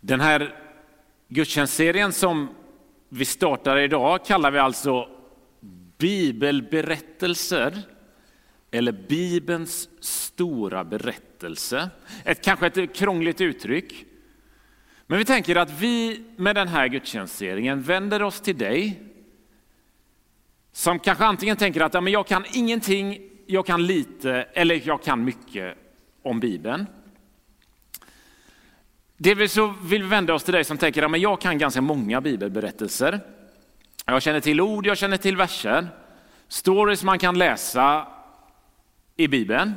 Den här gudstjänstserien som vi startar idag kallar vi alltså bibelberättelser eller Bibelns stora berättelse. Ett, kanske ett krångligt uttryck. Men vi tänker att vi med den här gudstjänstserien vänder oss till dig som kanske antingen tänker att ja, men jag kan ingenting, jag kan lite eller jag kan mycket om Bibeln. Delvis så vill vi vända oss till dig som tänker att ja, jag kan ganska många bibelberättelser. Jag känner till ord, jag känner till verser, stories man kan läsa i Bibeln.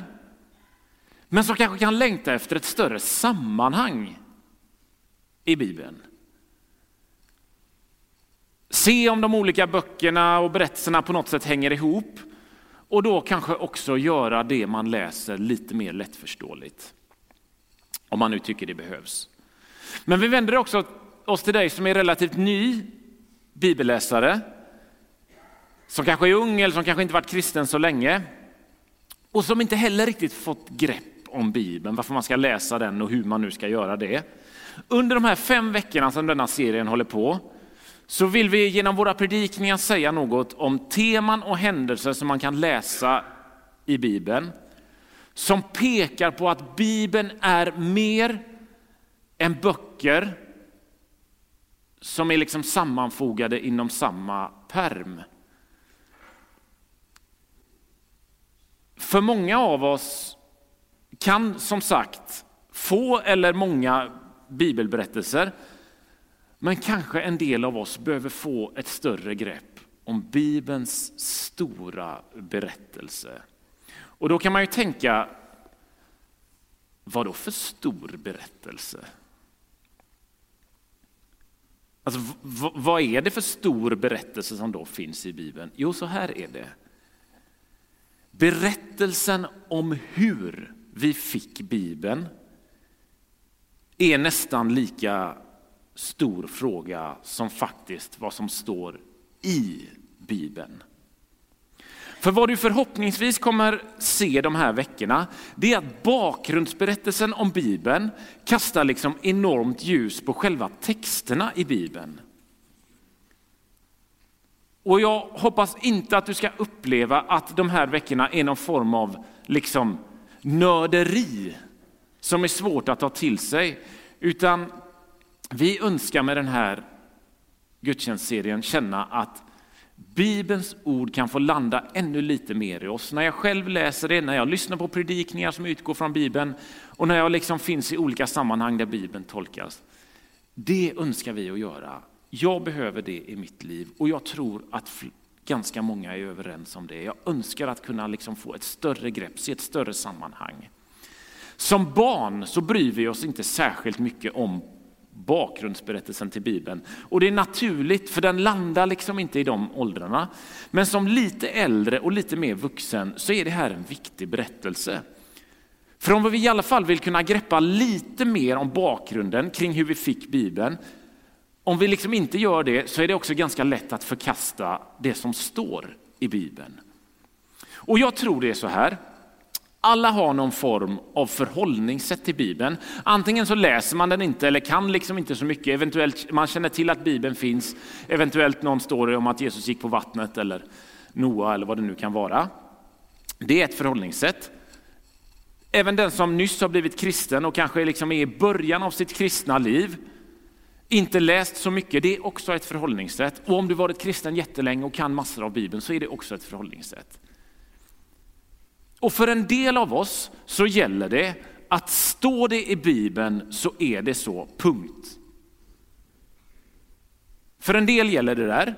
Men som kanske kan längta efter ett större sammanhang i Bibeln. Se om de olika böckerna och berättelserna på något sätt hänger ihop och då kanske också göra det man läser lite mer lättförståeligt. Om man nu tycker det behövs. Men vi vänder också oss till dig som är relativt ny bibelläsare, som kanske är ung eller som kanske inte varit kristen så länge och som inte heller riktigt fått grepp om Bibeln, varför man ska läsa den och hur man nu ska göra det. Under de här fem veckorna som denna serien håller på så vill vi genom våra predikningar säga något om teman och händelser som man kan läsa i Bibeln. Som pekar på att Bibeln är mer än böcker som är liksom sammanfogade inom samma perm. För många av oss kan som sagt få eller många bibelberättelser men kanske en del av oss behöver få ett större grepp om Bibelns stora berättelse. Och då kan man ju tänka, vad då för stor berättelse? Alltså, vad är det för stor berättelse som då finns i Bibeln? Jo, så här är det. Berättelsen om hur vi fick Bibeln är nästan lika stor fråga som faktiskt vad som står i Bibeln. För vad du förhoppningsvis kommer se de här veckorna, det är att bakgrundsberättelsen om Bibeln kastar liksom enormt ljus på själva texterna i Bibeln. Och jag hoppas inte att du ska uppleva att de här veckorna är någon form av liksom nörderi som är svårt att ta till sig, utan vi önskar med den här gudstjänstserien känna att Bibelns ord kan få landa ännu lite mer i oss. När jag själv läser det, när jag lyssnar på predikningar som utgår från Bibeln och när jag liksom finns i olika sammanhang där Bibeln tolkas. Det önskar vi att göra. Jag behöver det i mitt liv och jag tror att ganska många är överens om det. Jag önskar att kunna liksom få ett större grepp, se ett större sammanhang. Som barn så bryr vi oss inte särskilt mycket om bakgrundsberättelsen till Bibeln. Och det är naturligt för den landar liksom inte i de åldrarna. Men som lite äldre och lite mer vuxen så är det här en viktig berättelse. För om vi i alla fall vill kunna greppa lite mer om bakgrunden kring hur vi fick Bibeln, om vi liksom inte gör det så är det också ganska lätt att förkasta det som står i Bibeln. Och jag tror det är så här, alla har någon form av förhållningssätt till Bibeln. Antingen så läser man den inte eller kan liksom inte så mycket. Eventuellt man känner till att Bibeln finns. Eventuellt någon story om att Jesus gick på vattnet eller Noa eller vad det nu kan vara. Det är ett förhållningssätt. Även den som nyss har blivit kristen och kanske liksom är i början av sitt kristna liv, inte läst så mycket, det är också ett förhållningssätt. Och om du varit kristen jättelänge och kan massor av Bibeln så är det också ett förhållningssätt. Och för en del av oss så gäller det att står det i Bibeln så är det så, punkt. För en del gäller det där.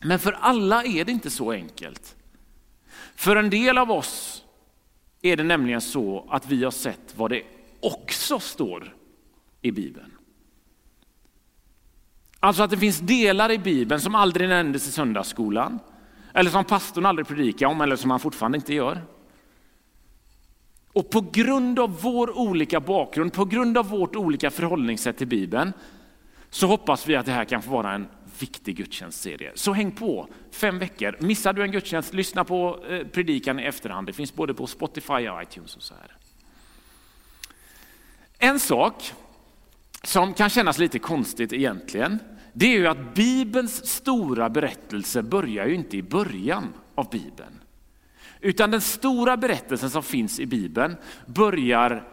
Men för alla är det inte så enkelt. För en del av oss är det nämligen så att vi har sett vad det också står i Bibeln. Alltså att det finns delar i Bibeln som aldrig nämndes i söndagsskolan, eller som pastorn aldrig predikar om eller som han fortfarande inte gör. Och på grund av vår olika bakgrund, på grund av vårt olika förhållningssätt till Bibeln, så hoppas vi att det här kan få vara en viktig gudstjänstserie. Så häng på, fem veckor. Missar du en gudstjänst, lyssna på eh, predikan i efterhand. Det finns både på Spotify och iTunes och så här. En sak som kan kännas lite konstigt egentligen, det är ju att Bibelns stora berättelse börjar ju inte i början av Bibeln. Utan den stora berättelsen som finns i Bibeln börjar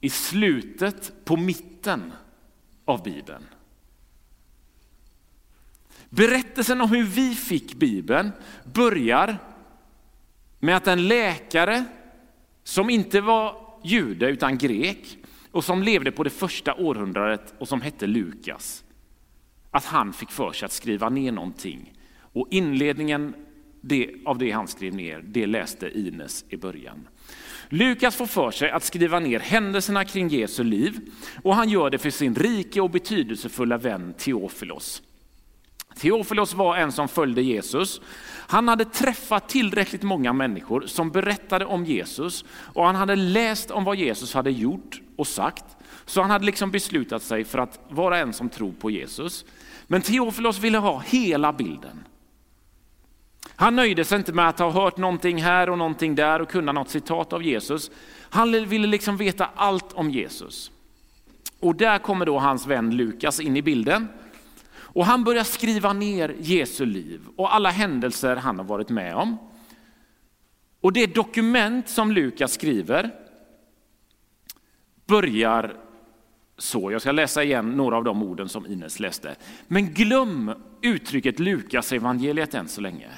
i slutet, på mitten av Bibeln. Berättelsen om hur vi fick Bibeln börjar med att en läkare som inte var jude utan grek och som levde på det första århundradet och som hette Lukas, att han fick för sig att skriva ner någonting. Och inledningen av det han skrev ner, det läste Ines i början. Lukas får för sig att skriva ner händelserna kring Jesu liv och han gör det för sin rike och betydelsefulla vän Teofilos. Teofilos var en som följde Jesus. Han hade träffat tillräckligt många människor som berättade om Jesus och han hade läst om vad Jesus hade gjort och sagt. Så han hade liksom beslutat sig för att vara en som tror på Jesus. Men Teofilos ville ha hela bilden. Han nöjde sig inte med att ha hört någonting här och någonting där och kunna något citat av Jesus. Han ville liksom veta allt om Jesus. Och där kommer då hans vän Lukas in i bilden. Och han börjar skriva ner Jesu liv och alla händelser han har varit med om. Och det dokument som Lukas skriver börjar så. Jag ska läsa igen några av de orden som Ines läste. Men glöm uttrycket Lukas evangeliet än så länge.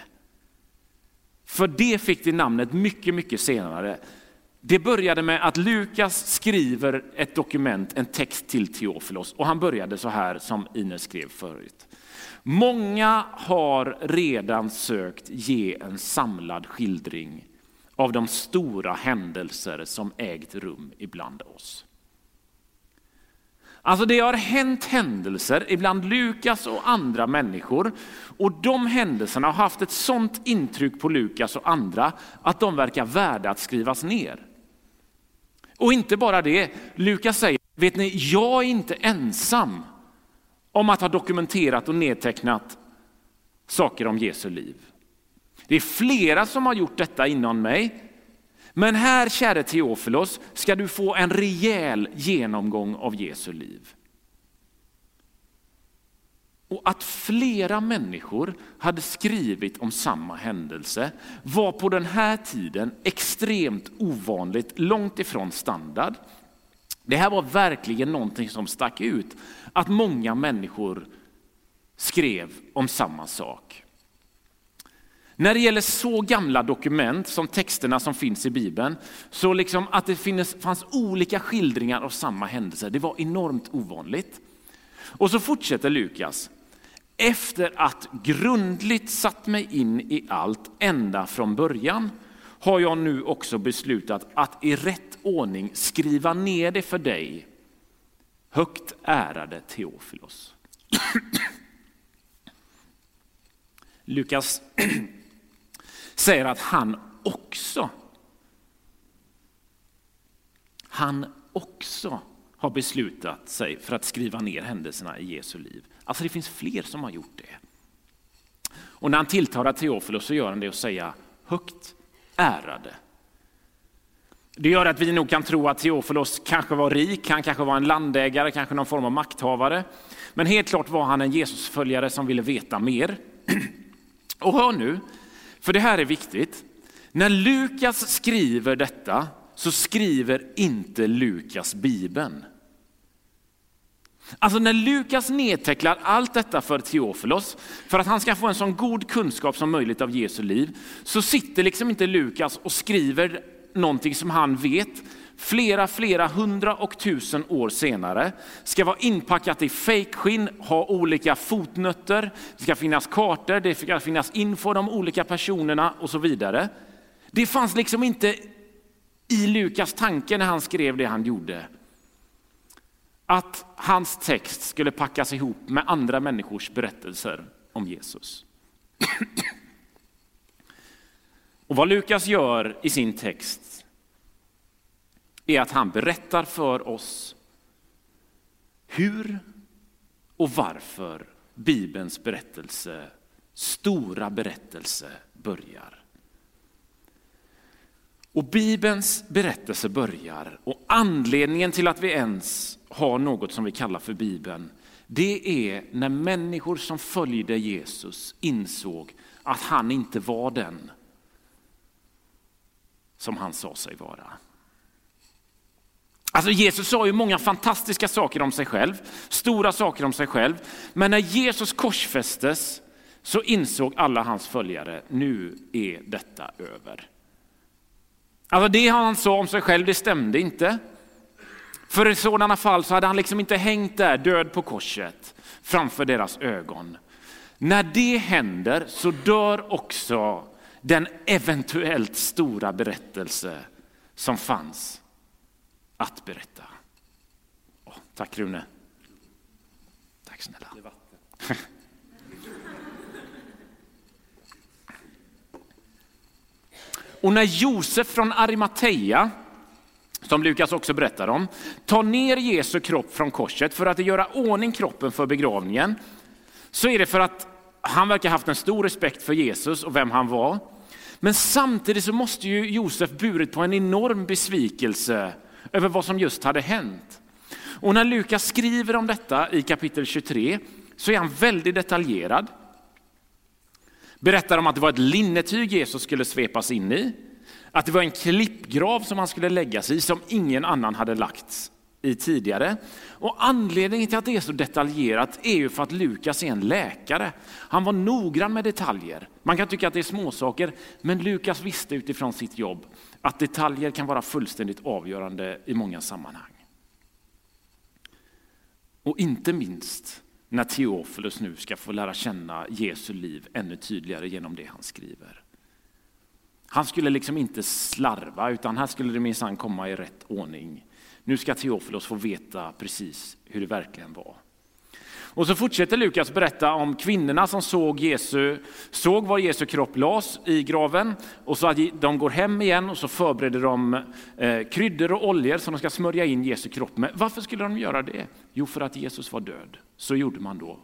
För det fick det namnet mycket, mycket senare. Det började med att Lukas skriver ett dokument, en text till Teofilos och han började så här som Ines skrev förut. Många har redan sökt ge en samlad skildring av de stora händelser som ägt rum ibland oss. Alltså det har hänt händelser ibland Lukas och andra människor och de händelserna har haft ett sånt intryck på Lukas och andra att de verkar värda att skrivas ner. Och inte bara det, Lukas säger, vet ni, jag är inte ensam om att ha dokumenterat och nedtecknat saker om Jesu liv. Det är flera som har gjort detta innan mig. Men här, käre Teofilos, ska du få en rejäl genomgång av Jesu liv. Och att flera människor hade skrivit om samma händelse var på den här tiden extremt ovanligt, långt ifrån standard. Det här var verkligen någonting som stack ut, att många människor skrev om samma sak. När det gäller så gamla dokument som texterna som finns i Bibeln, så liksom att det finns, fanns olika skildringar av samma händelse, det var enormt ovanligt. Och så fortsätter Lukas. Efter att grundligt satt mig in i allt ända från början har jag nu också beslutat att i rätt ordning skriva ner det för dig, högt ärade Teofilos. Lukas säger att han också, han också har beslutat sig för att skriva ner händelserna i Jesu liv. Alltså det finns fler som har gjort det. Och när han tilltalar Teofilos så gör han det och säger högt ärade. Det gör att vi nog kan tro att Teofilos kanske var rik, han kanske var en landägare, kanske någon form av makthavare. Men helt klart var han en Jesusföljare som ville veta mer. Och hör nu, för det här är viktigt. När Lukas skriver detta så skriver inte Lukas Bibeln. Alltså när Lukas nedtecknar allt detta för Teofilos, för att han ska få en så god kunskap som möjligt av Jesu liv, så sitter liksom inte Lukas och skriver någonting som han vet flera, flera hundra och tusen år senare ska vara inpackat i fejkskinn, ha olika fotnötter, det ska finnas kartor, det ska finnas info om olika personerna och så vidare. Det fanns liksom inte i Lukas tanke när han skrev det han gjorde. Att hans text skulle packas ihop med andra människors berättelser om Jesus. Och vad Lukas gör i sin text är att han berättar för oss hur och varför Bibelns berättelse, stora berättelse, börjar. Och Bibelns berättelse börjar och anledningen till att vi ens har något som vi kallar för Bibeln, det är när människor som följde Jesus insåg att han inte var den som han sa sig vara. Alltså Jesus sa ju många fantastiska saker om sig själv, stora saker om sig själv. Men när Jesus korsfästes så insåg alla hans följare, nu är detta över. Alltså det han sa om sig själv, det stämde inte. För i sådana fall så hade han liksom inte hängt där död på korset framför deras ögon. När det händer så dör också den eventuellt stora berättelse som fanns att berätta. Oh, tack Rune. Tack snälla. Och när Josef från Arimathea, som Lukas också berättar om, tar ner Jesu kropp från korset för att göra ordning kroppen för begravningen, så är det för att han verkar haft en stor respekt för Jesus och vem han var. Men samtidigt så måste ju Josef burit på en enorm besvikelse över vad som just hade hänt. Och när Lukas skriver om detta i kapitel 23 så är han väldigt detaljerad. Berättar om att det var ett linnetyg Jesus skulle svepas in i, att det var en klippgrav som han skulle läggas i som ingen annan hade lagts i tidigare. Och anledningen till att det är så detaljerat är ju för att Lukas är en läkare. Han var noggrann med detaljer. Man kan tycka att det är småsaker, men Lukas visste utifrån sitt jobb att detaljer kan vara fullständigt avgörande i många sammanhang. Och inte minst när Teofilus nu ska få lära känna Jesu liv ännu tydligare genom det han skriver. Han skulle liksom inte slarva, utan här skulle det minsann komma i rätt ordning. Nu ska Teofilos få veta precis hur det verkligen var. Och så fortsätter Lukas berätta om kvinnorna som såg, Jesu, såg var Jesu kropp lades i graven. Och så att de går hem igen och så förbereder de eh, kryddor och oljor som de ska smörja in Jesu kropp med. Varför skulle de göra det? Jo, för att Jesus var död. Så gjorde man då.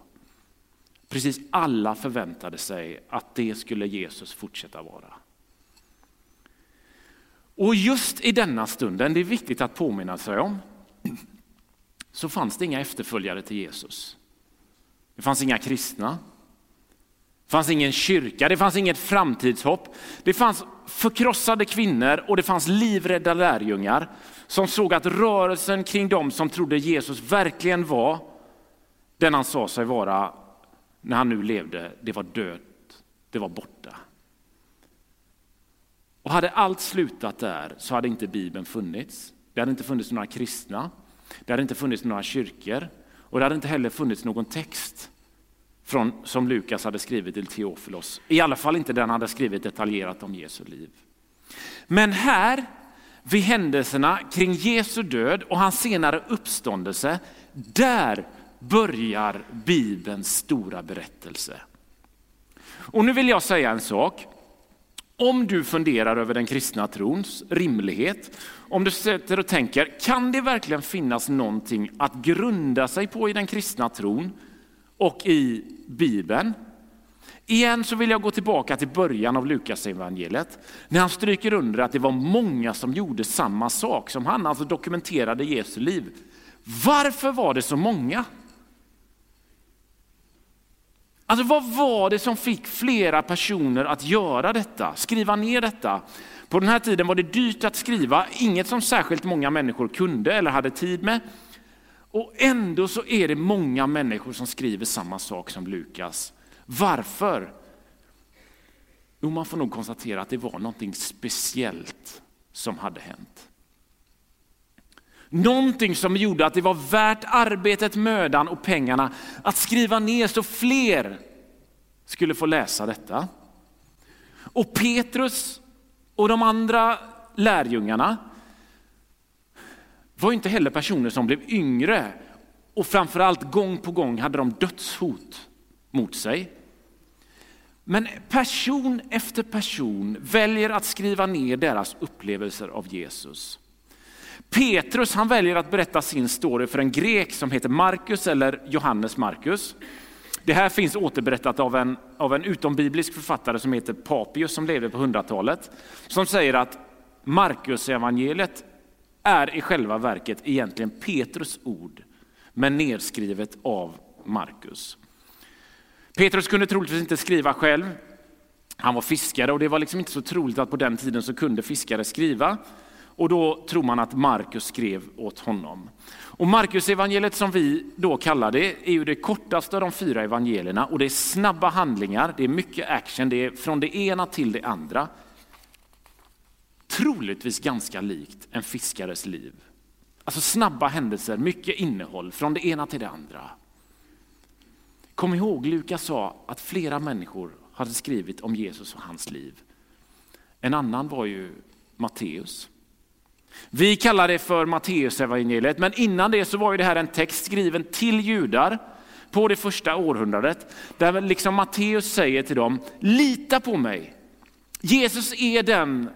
Precis alla förväntade sig att det skulle Jesus fortsätta vara. Och just i denna stunden, det är viktigt att påminna sig om, så fanns det inga efterföljare till Jesus. Det fanns inga kristna. Det fanns ingen kyrka, det fanns inget framtidshopp. Det fanns förkrossade kvinnor och det fanns livrädda lärjungar som såg att rörelsen kring dem som trodde Jesus verkligen var den han sa sig vara när han nu levde, det var dött, det var borta. Och hade allt slutat där så hade inte Bibeln funnits. Det hade inte funnits några kristna, det hade inte funnits några kyrkor och det hade inte heller funnits någon text från, som Lukas hade skrivit till Teofilos. I alla fall inte den han hade skrivit detaljerat om Jesu liv. Men här, vid händelserna kring Jesu död och hans senare uppståndelse, där börjar Bibelns stora berättelse. Och nu vill jag säga en sak. Om du funderar över den kristna trons rimlighet, om du sätter och tänker, kan det verkligen finnas någonting att grunda sig på i den kristna tron och i Bibeln? Igen så vill jag gå tillbaka till början av Lukas evangeliet när han stryker under att det var många som gjorde samma sak som han, alltså dokumenterade Jesu liv. Varför var det så många? Alltså vad var det som fick flera personer att göra detta, skriva ner detta? På den här tiden var det dyrt att skriva, inget som särskilt många människor kunde eller hade tid med. Och ändå så är det många människor som skriver samma sak som Lukas. Varför? Jo, man får nog konstatera att det var någonting speciellt som hade hänt. Någonting som gjorde att det var värt arbetet, mödan och pengarna att skriva ner så fler skulle få läsa detta. Och Petrus och de andra lärjungarna var inte heller personer som blev yngre och framförallt gång på gång hade de dödshot mot sig. Men person efter person väljer att skriva ner deras upplevelser av Jesus. Petrus han väljer att berätta sin story för en grek som heter Markus eller Johannes Markus. Det här finns återberättat av en, av en utombiblisk författare som heter Papius som levde på 100-talet. Som säger att Markus evangeliet är i själva verket egentligen Petrus ord, men nedskrivet av Markus. Petrus kunde troligtvis inte skriva själv. Han var fiskare och det var liksom inte så troligt att på den tiden så kunde fiskare skriva. Och då tror man att Markus skrev åt honom. Och Markus evangeliet som vi då kallar det är ju det kortaste av de fyra evangelierna och det är snabba handlingar, det är mycket action, det är från det ena till det andra. Troligtvis ganska likt en fiskares liv. Alltså snabba händelser, mycket innehåll från det ena till det andra. Kom ihåg, Lukas sa att flera människor hade skrivit om Jesus och hans liv. En annan var ju Matteus. Vi kallar det för Matteusevangeliet, men innan det så var det här en text skriven till judar på det första århundradet. Där liksom Matteus säger till dem, lita på mig. Jesus är den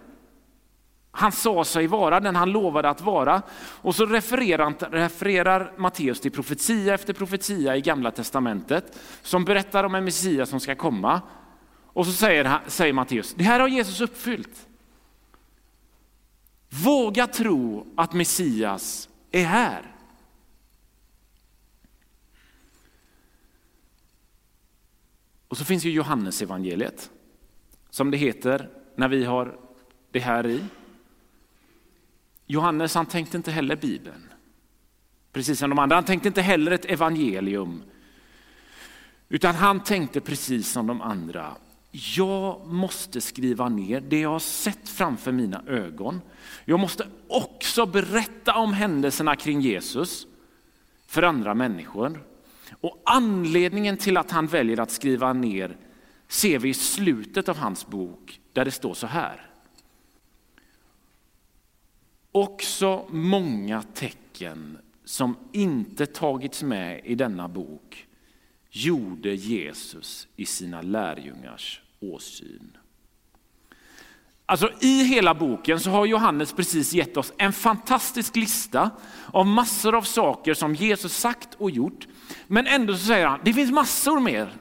han sa sig vara, den han lovade att vara. Och så refererar, refererar Matteus till profetia efter profetia i gamla testamentet som berättar om en Messias som ska komma. Och så säger, säger Matteus, det här har Jesus uppfyllt. Våga tro att Messias är här. Och så finns ju Johannes evangeliet som det heter när vi har det här i. Johannes han tänkte inte heller Bibeln, precis som de andra. Han tänkte inte heller ett evangelium, utan han tänkte precis som de andra. Jag måste skriva ner det jag har sett framför mina ögon. Jag måste också berätta om händelserna kring Jesus för andra människor. Och anledningen till att han väljer att skriva ner ser vi i slutet av hans bok där det står så här. Också många tecken som inte tagits med i denna bok gjorde Jesus i sina lärjungars åsyn. Alltså I hela boken så har Johannes precis gett oss en fantastisk lista av massor av saker som Jesus sagt och gjort. Men ändå så säger han, det finns massor mer.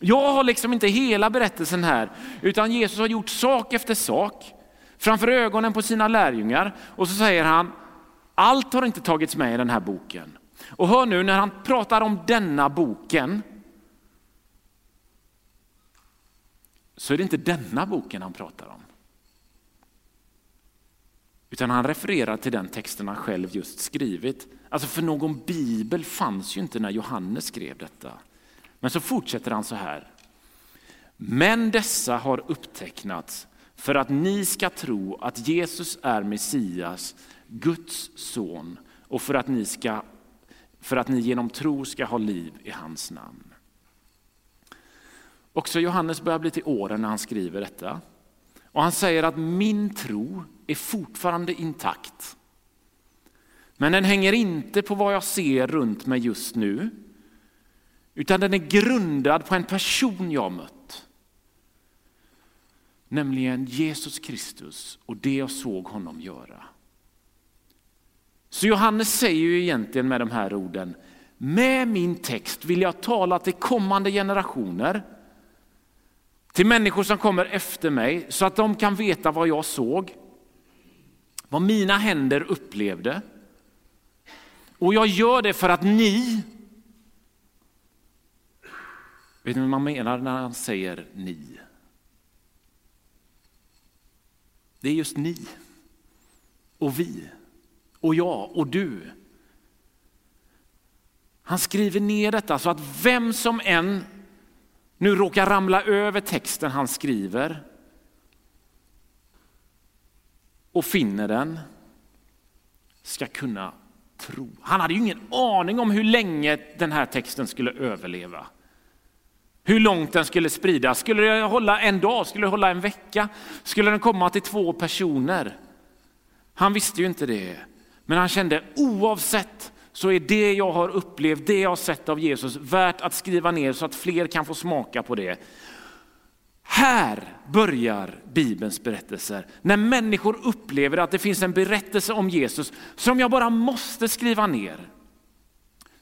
Jag har liksom inte hela berättelsen här, utan Jesus har gjort sak efter sak framför ögonen på sina lärjungar. Och så säger han, allt har inte tagits med i den här boken. Och hör nu när han pratar om denna boken, så är det inte denna boken han pratar om. Utan han refererar till den texten han själv just skrivit. Alltså för någon bibel fanns ju inte när Johannes skrev detta. Men så fortsätter han så här. Men dessa har upptecknats för att ni ska tro att Jesus är Messias, Guds son och för att ni, ska, för att ni genom tro ska ha liv i hans namn. Också Johannes börjar bli till åren när han skriver detta. Och han säger att min tro är fortfarande intakt. Men den hänger inte på vad jag ser runt mig just nu, utan den är grundad på en person jag mött nämligen Jesus Kristus och det jag såg honom göra. Så Johannes säger ju egentligen med de här orden, med min text vill jag tala till kommande generationer, till människor som kommer efter mig så att de kan veta vad jag såg, vad mina händer upplevde. Och jag gör det för att ni, vet ni vad man menar när han säger ni? Det är just ni och vi och jag och du. Han skriver ner detta så att vem som än nu råkar ramla över texten han skriver och finner den ska kunna tro. Han hade ju ingen aning om hur länge den här texten skulle överleva hur långt den skulle spridas. Skulle det hålla en dag? Skulle det hålla en vecka? Skulle den komma till två personer? Han visste ju inte det. Men han kände oavsett så är det jag har upplevt, det jag har sett av Jesus värt att skriva ner så att fler kan få smaka på det. Här börjar Bibelns berättelser. När människor upplever att det finns en berättelse om Jesus som jag bara måste skriva ner.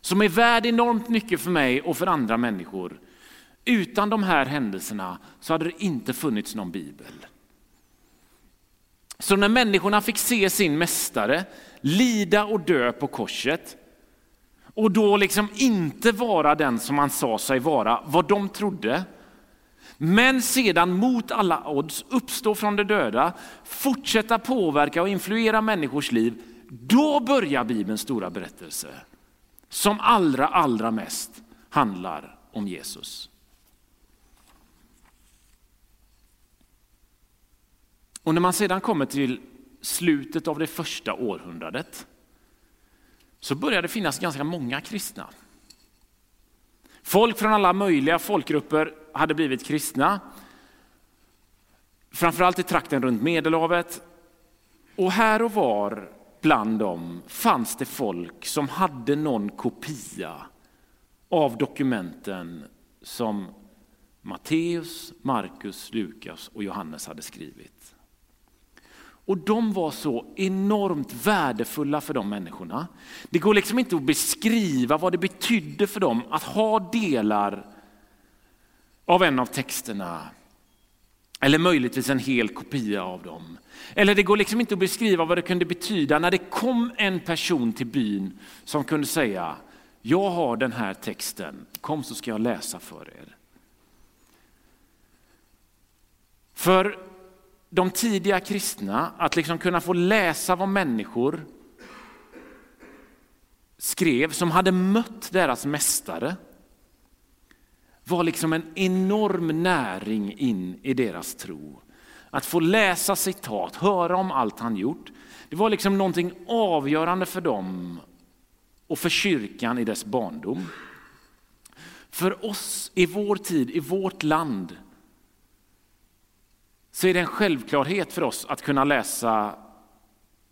Som är värd enormt mycket för mig och för andra människor. Utan de här händelserna så hade det inte funnits någon bibel. Så när människorna fick se sin mästare lida och dö på korset och då liksom inte vara den som han sa sig vara, vad de trodde, men sedan mot alla odds uppstå från de döda, fortsätta påverka och influera människors liv, då börjar Bibelns stora berättelse som allra, allra mest handlar om Jesus. Och när man sedan kommer till slutet av det första århundradet så började det finnas ganska många kristna. Folk från alla möjliga folkgrupper hade blivit kristna. Framförallt i trakten runt Medelhavet. Och här och var bland dem fanns det folk som hade någon kopia av dokumenten som Matteus, Markus, Lukas och Johannes hade skrivit. Och de var så enormt värdefulla för de människorna. Det går liksom inte att beskriva vad det betydde för dem att ha delar av en av texterna. Eller möjligtvis en hel kopia av dem. Eller det går liksom inte att beskriva vad det kunde betyda när det kom en person till byn som kunde säga, jag har den här texten, kom så ska jag läsa för er. För de tidiga kristna att liksom kunna få läsa vad människor skrev som hade mött deras mästare var liksom en enorm näring in i deras tro. Att få läsa citat, höra om allt han gjort, det var liksom någonting avgörande för dem och för kyrkan i dess barndom. För oss i vår tid, i vårt land, så är det en självklarhet för oss att kunna läsa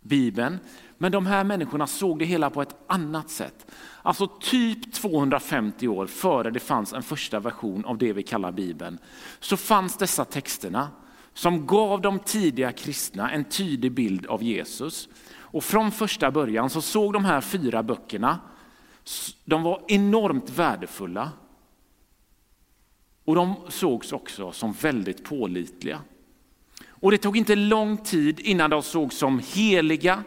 Bibeln. Men de här människorna såg det hela på ett annat sätt. Alltså typ 250 år före det fanns en första version av det vi kallar Bibeln, så fanns dessa texterna som gav de tidiga kristna en tydlig bild av Jesus. Och från första början så såg de här fyra böckerna, de var enormt värdefulla. Och de sågs också som väldigt pålitliga. Och det tog inte lång tid innan de sågs som heliga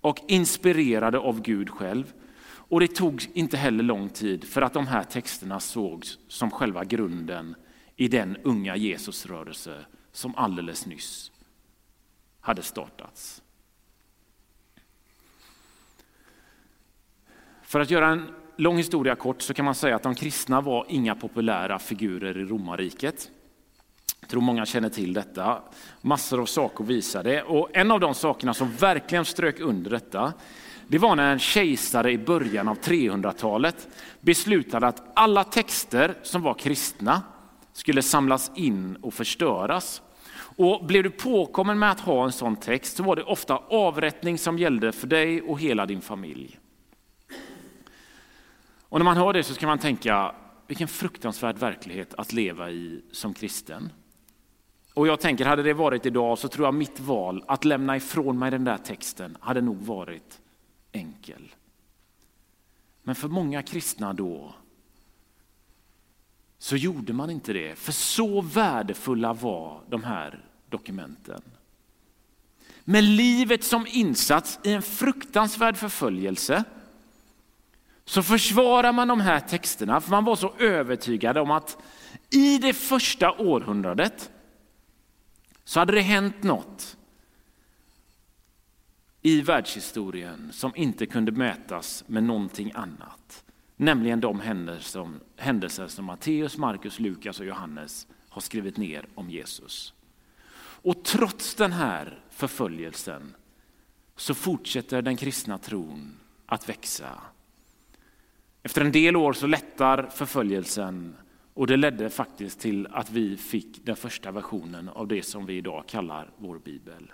och inspirerade av Gud själv. Och det tog inte heller lång tid för att de här texterna sågs som själva grunden i den unga Jesusrörelse som alldeles nyss hade startats. För att göra en lång historia kort så kan man säga att de kristna var inga populära figurer i romarriket. Jag tror många känner till detta. Massor av saker visar det. Och en av de sakerna som verkligen strök under detta, det var när en kejsare i början av 300-talet beslutade att alla texter som var kristna skulle samlas in och förstöras. Och blev du påkommen med att ha en sån text så var det ofta avrättning som gällde för dig och hela din familj. Och när man hör det så kan man tänka, vilken fruktansvärd verklighet att leva i som kristen. Och jag tänker, hade det varit idag så tror jag mitt val att lämna ifrån mig den där texten hade nog varit enkel. Men för många kristna då så gjorde man inte det, för så värdefulla var de här dokumenten. Med livet som insats i en fruktansvärd förföljelse så försvarar man de här texterna, för man var så övertygad om att i det första århundradet så hade det hänt något i världshistorien som inte kunde mätas med någonting annat. Nämligen de händelser som Matteus, Markus, Lukas och Johannes har skrivit ner om Jesus. Och trots den här förföljelsen så fortsätter den kristna tron att växa. Efter en del år så lättar förföljelsen och det ledde faktiskt till att vi fick den första versionen av det som vi idag kallar vår bibel.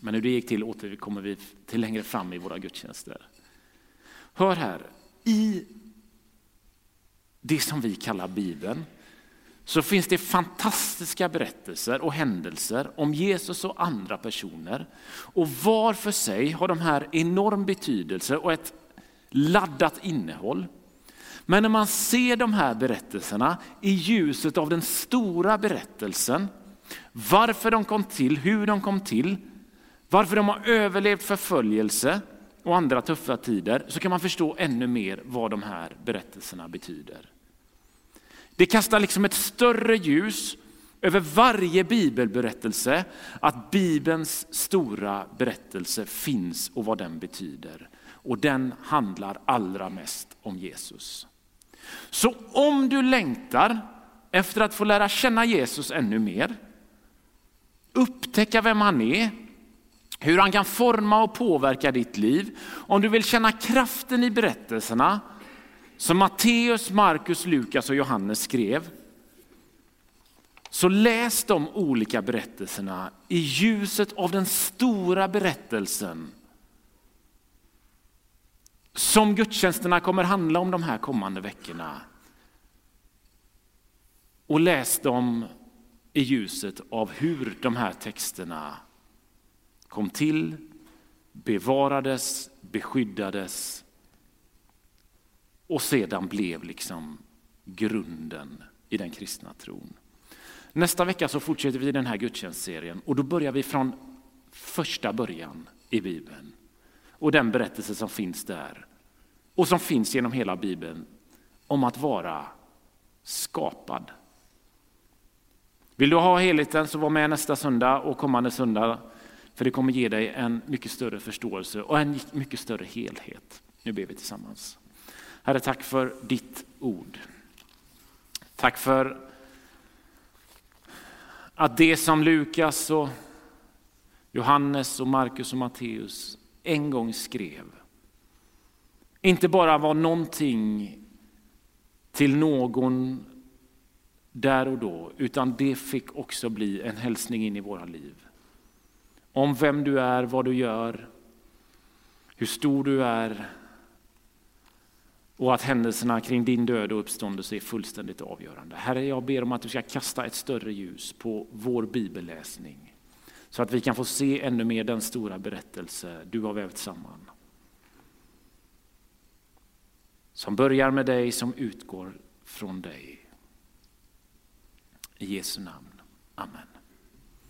Men hur det gick till återkommer vi till längre fram i våra gudstjänster. Hör här, i det som vi kallar bibeln så finns det fantastiska berättelser och händelser om Jesus och andra personer. Och var för sig har de här enorm betydelse och ett laddat innehåll. Men när man ser de här berättelserna i ljuset av den stora berättelsen varför de kom till, hur de kom till, varför de har överlevt förföljelse och andra tuffa tider, så kan man förstå ännu mer vad de här berättelserna betyder. Det kastar liksom ett större ljus över varje bibelberättelse, att Bibelns stora berättelse finns och vad den betyder. Och den handlar allra mest om Jesus. Så om du längtar efter att få lära känna Jesus ännu mer, upptäcka vem han är, hur han kan forma och påverka ditt liv. Om du vill känna kraften i berättelserna som Matteus, Markus, Lukas och Johannes skrev, så läs de olika berättelserna i ljuset av den stora berättelsen som gudstjänsterna kommer handla om de här kommande veckorna. Och läs dem i ljuset av hur de här texterna kom till, bevarades, beskyddades och sedan blev liksom grunden i den kristna tron. Nästa vecka så fortsätter vi den här gudstjänstserien och då börjar vi från första början i Bibeln och den berättelse som finns där och som finns genom hela Bibeln om att vara skapad. Vill du ha helheten så var med nästa söndag och kommande söndag för det kommer ge dig en mycket större förståelse och en mycket större helhet. Nu ber vi tillsammans. Herre, tack för ditt ord. Tack för att det som Lukas och Johannes och Markus och Matteus en gång skrev inte bara var någonting till någon där och då, utan det fick också bli en hälsning in i våra liv. Om vem du är, vad du gör, hur stor du är och att händelserna kring din död och uppståndelse är fullständigt avgörande. Herre, jag ber om att du ska kasta ett större ljus på vår bibelläsning så att vi kan få se ännu mer den stora berättelse du har vävt samman. Som börjar med dig, som utgår från dig. I Jesu namn. Amen.